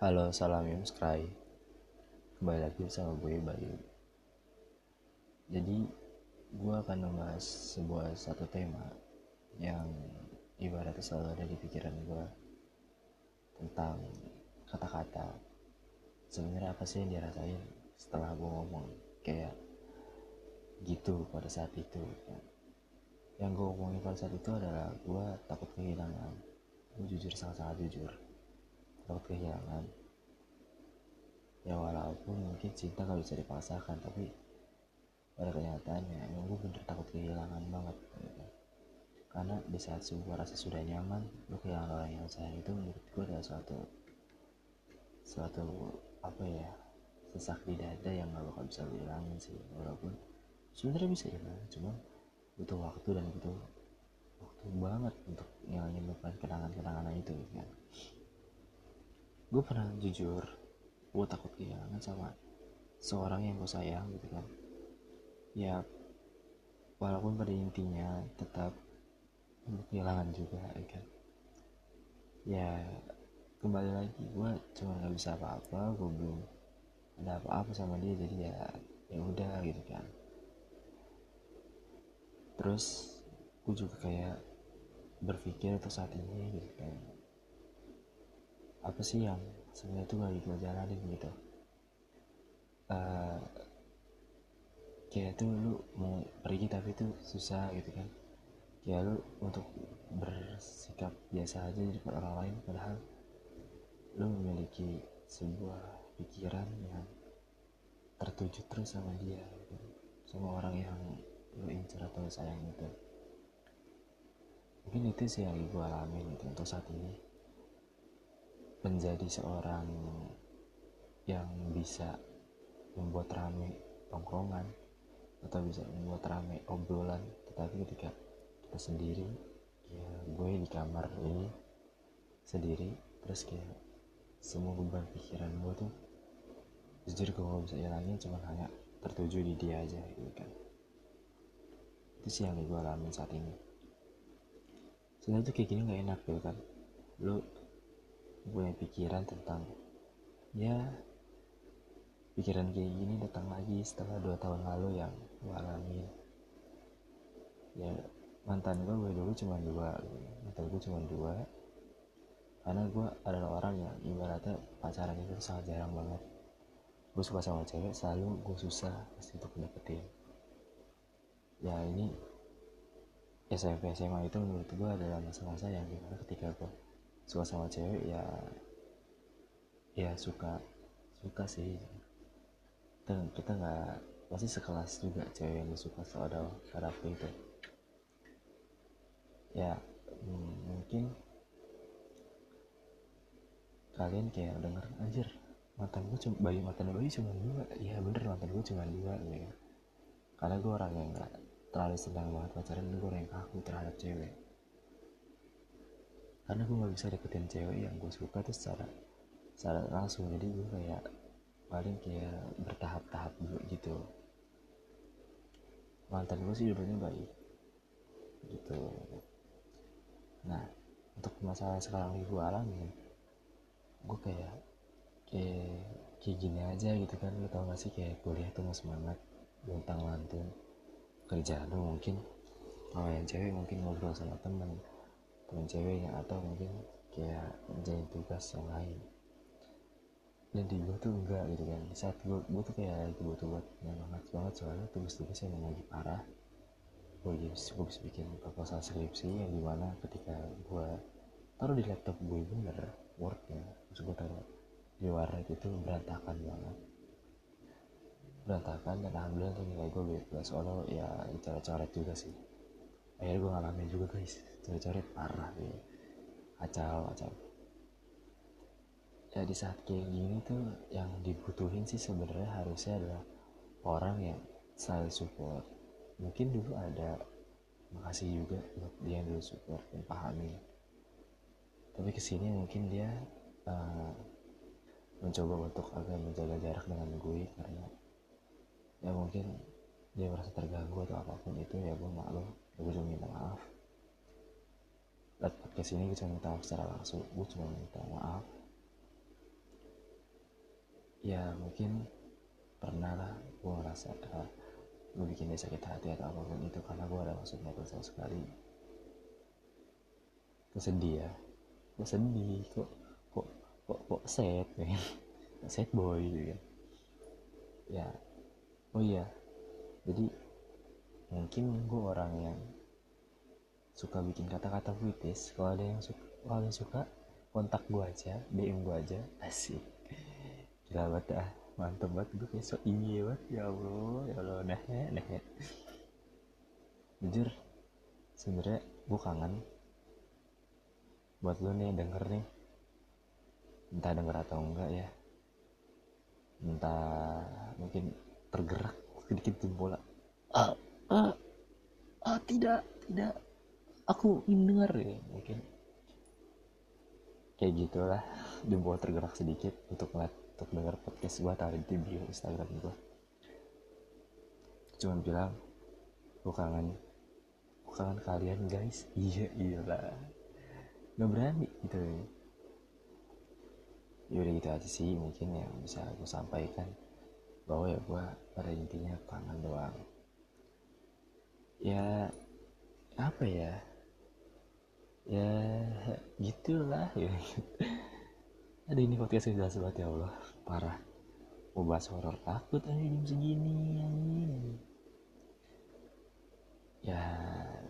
Halo, salam Yumskrai Kembali lagi sama gue Bayu Jadi gue akan membahas sebuah satu tema Yang ibaratnya selalu ada di pikiran gue Tentang kata-kata. Sebenarnya apa sih yang dirasain setelah gue ngomong? Kayak gitu pada saat itu. Yang gue ngomongin pada saat itu adalah gue takut kehilangan. Gue jujur sangat-sangat jujur takut kehilangan. Ya walaupun mungkin cinta gak bisa dipaksakan tapi pada kenyataannya emang gue bener takut kehilangan banget gitu. karena di saat sebuah rasa sudah nyaman lu kehilangan orang yang sayang itu menurut gue adalah suatu suatu apa ya sesak di dada yang gak bakal bisa dihilangin sih walaupun sebenarnya bisa hilang cuma butuh waktu dan butuh waktu banget untuk ngilangin beban kenangan-kenangan itu kan gue pernah jujur gue takut kehilangan sama seorang yang gue sayang gitu kan. Ya walaupun pada intinya tetap untuk kehilangan juga ya kan. Ya kembali lagi gue cuma nggak bisa apa-apa gue belum ada apa-apa sama dia jadi ya ya udah gitu kan. Terus gue juga kayak berpikir untuk saat ini gitu kan apa sih yang sebenarnya tuh lagi gue jalanin gitu? Uh, kayak tuh lu mau pergi tapi tuh susah gitu kan? Kayak lu untuk bersikap biasa aja di depan orang lain padahal lu memiliki sebuah pikiran yang tertuju terus sama dia gitu. sama orang yang lu incar atau sayang itu. Mungkin itu sih yang gue alamin gitu untuk saat ini menjadi seorang yang bisa membuat rame tongkrongan atau bisa membuat rame obrolan. Tetapi ketika kita sendiri ya gue di kamar ini sendiri terus kayak semua beban pikiran gue tuh. Jujur gue gak bisa hilangin cuma hanya tertuju di dia aja gitu kan. Itu sih yang gue alami saat ini. Sebenarnya tuh kayak gini gak enak gitu kan. Lu punya pikiran tentang ya pikiran kayak gini datang lagi setelah dua tahun lalu yang gue alami. Ya mantan gue gue dulu cuma dua mantan gue cuma dua. Karena gue adalah orang yang ibaratnya pacaran itu sangat jarang banget. Gue suka sama cewek selalu gue susah pasti untuk dapetin. Ya ini SMP SMA itu menurut gue adalah masa-masa yang di mana ketika gue suka sama cewek ya ya suka suka sih. Dan kita nggak pasti sekelas juga cewek yang suka pada waktu itu. Ya mungkin kalian kayak denger anjir mantan gue cuma bayi mantan bayi cuma dua. Iya bener mantan gue cuma dua ya. Karena gue orang yang nggak terlalu senang banget pacaran gue orang yang kaku terhadap cewek karena gue gak bisa deketin cewek yang gue suka tuh secara secara langsung. Jadi gue kayak paling kayak bertahap-tahap gitu. Mantan gue sih dulunya baik gitu. Nah untuk masalah sekarang yang gue alami gue kayak kayak kayak gini aja gitu kan. Lo tau gak sih kayak kuliah tuh gak semangat luntang lantung kerjaan tuh mungkin kalau yang cewek mungkin ngobrol sama temen temen ceweknya atau mungkin kayak ngerjain tugas yang lain. Dan di gue tuh enggak gitu kan. Saat gue gue tuh kayak lagi butuh buat banget banget soalnya tugas-tugasnya emang lagi parah. Gue bisa gue bisa bikin proposal skripsi yang di mana ketika gue taruh di laptop gue bener wordnya terus gue taruh di warnet itu berantakan banget. Berantakan dan alhamdulillah tuh nilai gue B plus soalnya ya coret-coret juga sih. Akhirnya gue ngalamin juga guys coret-coret parah ya kacau kacau ya di saat kayak gini tuh yang dibutuhin sih sebenarnya harusnya adalah orang yang selalu support. Mungkin dulu ada makasih juga buat dia yang dulu support dan pahami. Tapi ke sini mungkin dia uh, mencoba untuk agak menjaga jarak dengan gue karena ya mungkin dia merasa terganggu atau apa pun itu ya gue maklum ya gue cuma minta maaf lewat podcast ini gue cuma minta maaf secara langsung. Gue cuma minta maaf. Ya mungkin pernah lah gue ngerasa uh, gue bikin dia sakit hati atau apa pun itu karena gue ada maksudnya tuh sama sekali. Gue sedih ya. Gue sedih. Kok kok kok kok sad kan sad boy gitu kan. Ya. Oh iya. Jadi mungkin gue orang yang suka bikin kata-kata puitis. Kalau ada yang suka kalau yang suka kontak gue aja DM gue aja. Asik. Gila banget ah mantep banget. Gue kayak so iya banget. Ya Allah ya Allah. Nah nah jujur sebenarnya gue kangen buat lo nih denger nih. Entah denger atau enggak ya. Entah mungkin tergerak sedikit jempol. Ah ah ah tidak tidak aku ingin dengar ya mungkin. Kayak gitulah. Jempol tergerak sedikit untuk ngeliat untuk dengar podcast gue taruh di bio Instagram gue cuman bilang gue kangen kalian guys. Iya iyalah. Nggak berani gitu. Ya udah gitu aja sih mungkin yang bisa gue sampaikan bahwa ya gue pada intinya kangen doang. Ya apa ya ya gitulah ya. Ada ini podcast yang jelas ya Allah. Parah. Mau bahas horor takut aja jam segini anjing. Ya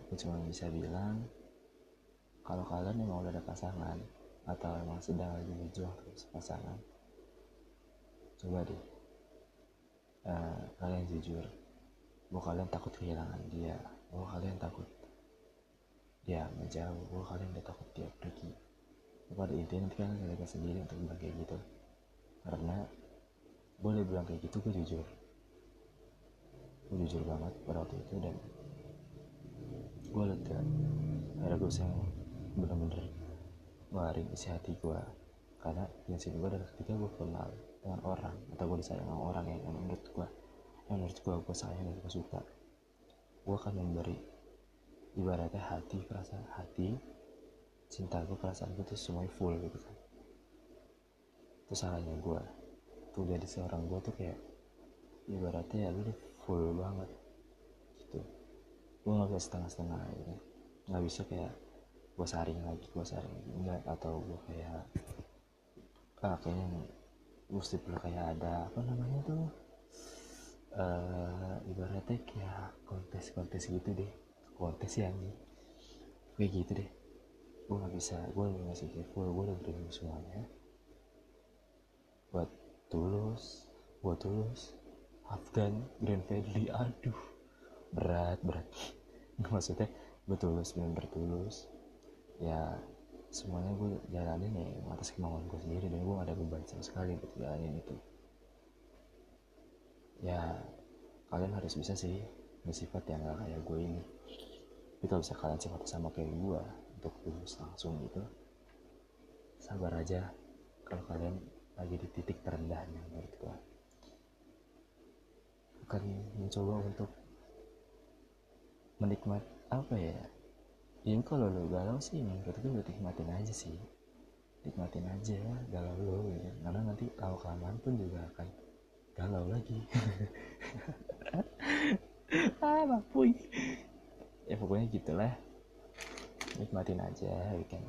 aku cuma bisa bilang kalau kalian emang udah ada pasangan atau emang sedang lagi berjuang terus pasangan coba deh uh, kalian jujur bahwa kalian takut kehilangan dia bahwa kalian takut dia menjauh bahwa kalian udah takut dia pergi. Pada intinya nanti kalian kalian sendiri untuk bilang kayak gitu. Karena boleh bilang kayak gitu gue jujur. Gue jujur banget pada waktu itu dan gue lega akhirnya gue bisa bener-bener ngeluarin isi hati gue karena prinsip gue dari ketika gue kenal dengan orang atau gue disayang sama orang yang, yang menurut gue yang menurut gue gue sayang dan gue suka. Gue akan memberi ibaratnya hati perasaan hati cinta gue perasaan gue tuh semuanya full gitu kan. Itu salahnya gue tuh jadi seorang gue tuh kayak ibaratnya ya lu full banget gitu. Gue gak bisa setengah-setengah gitu nggak bisa kayak gue saring lagi gue saring enggak atau gue kayak ah kayaknya mesti perlu kayak ada apa namanya tuh uh, ibaratnya kayak kontes-kontes gitu deh kontes ya kayak gitu deh. Gue gak bisa gue udah ngasih full gue udah beri semuanya. Buat tulus buat tulus. Afgan Grand Fadli aduh. Berat berat. Maksudnya gue tulus bener bertulus. Ya semuanya gue jalanin ya atas kemauan gue sendiri. Dan gue gak ada beban sama sekali untuk jalanin itu. Ya kalian harus bisa sih bersifat yang gak kayak gue ini tapi kalau bisa kalian sifat sama kayak gue untuk lulus langsung gitu sabar aja kalau kalian lagi di titik terendahnya menurut gue akan mencoba untuk menikmat apa ya ya kalau lo galau sih menurut gue udah nikmatin aja sih. Nikmatin aja galau lo gitu. karena nanti tahu kelamaan pun juga akan galau lagi. Ah mapuy ya pokoknya gitulah. Nikmatin aja weekend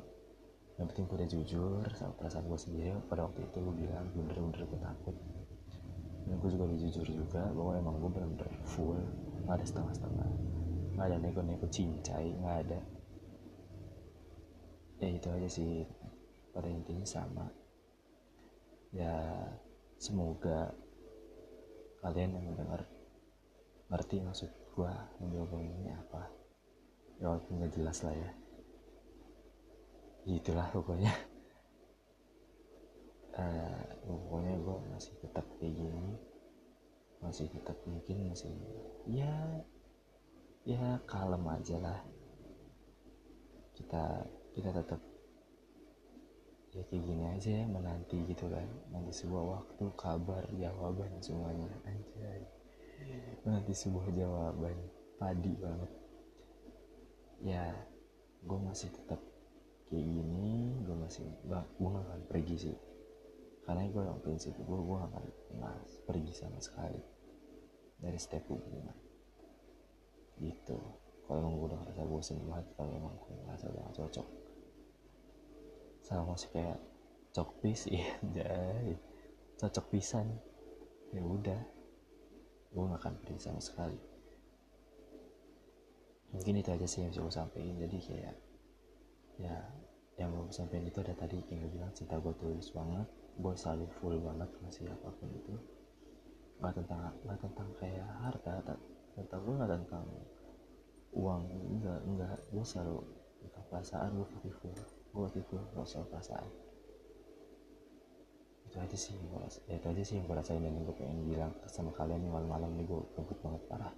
yang penting gue udah jujur sama perasaan gue sendiri. Pada waktu itu gue bilang bener-bener gue takut. Dan gue juga udah jujur juga bahwa emang gue bener-bener full. Nggak ada setengah-setengah. Nggak ada nego-nego cincai nggak ada. Ya itu aja sih. Pada intinya sama. Ya semoga kalian yang mendengar ngerti maksud gua yang gue ini apa ya walaupun gak jelas lah ya. Itulah pokoknya. Uh, pokoknya gue masih tetap kayak gini. Masih tetap mungkin masih ya ya kalem aja lah. Kita kita tetap ya kayak gini aja ya menanti gitu kan. Nanti sebuah waktu kabar jawaban semuanya. Aja menanti sebuah jawaban. Padi banget ya gue masih tetap kayak gini gue masih gue gak akan pergi sih. Karena gue yang prinsip gue gue gak akan pernah pergi sama sekali. Dari setiap hubungan. Gitu. Kalau emang gue udah ngerasa bosen hati kalau emang gue ngerasa udah gak cocok. Sama masih kayak cocok pis iya jadi cocok pisan. Ya udah. Gue gak akan pergi sama sekali mungkin itu aja sih yang bisa gue sampaikan jadi kayak ya yang gue sampaikan itu ada tadi yang gue bilang cinta gue tulus banget gue selalu full banget masih apa pun itu. Nggak tentang nggak tentang kayak harta tentang gue nggak tentang uang enggak enggak gue selalu tentang perasaan gue full gue pasti full gak soal perasaan. Itu aja sih gue ya, itu aja sih yang gue rasain dan gue pengen bilang sama kalian nih malam-malam nih gue kebut banget parah.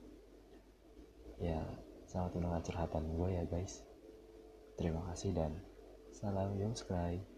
Ya selamat mendengar curhatan gue ya guys. Terima kasih dan salam subscribe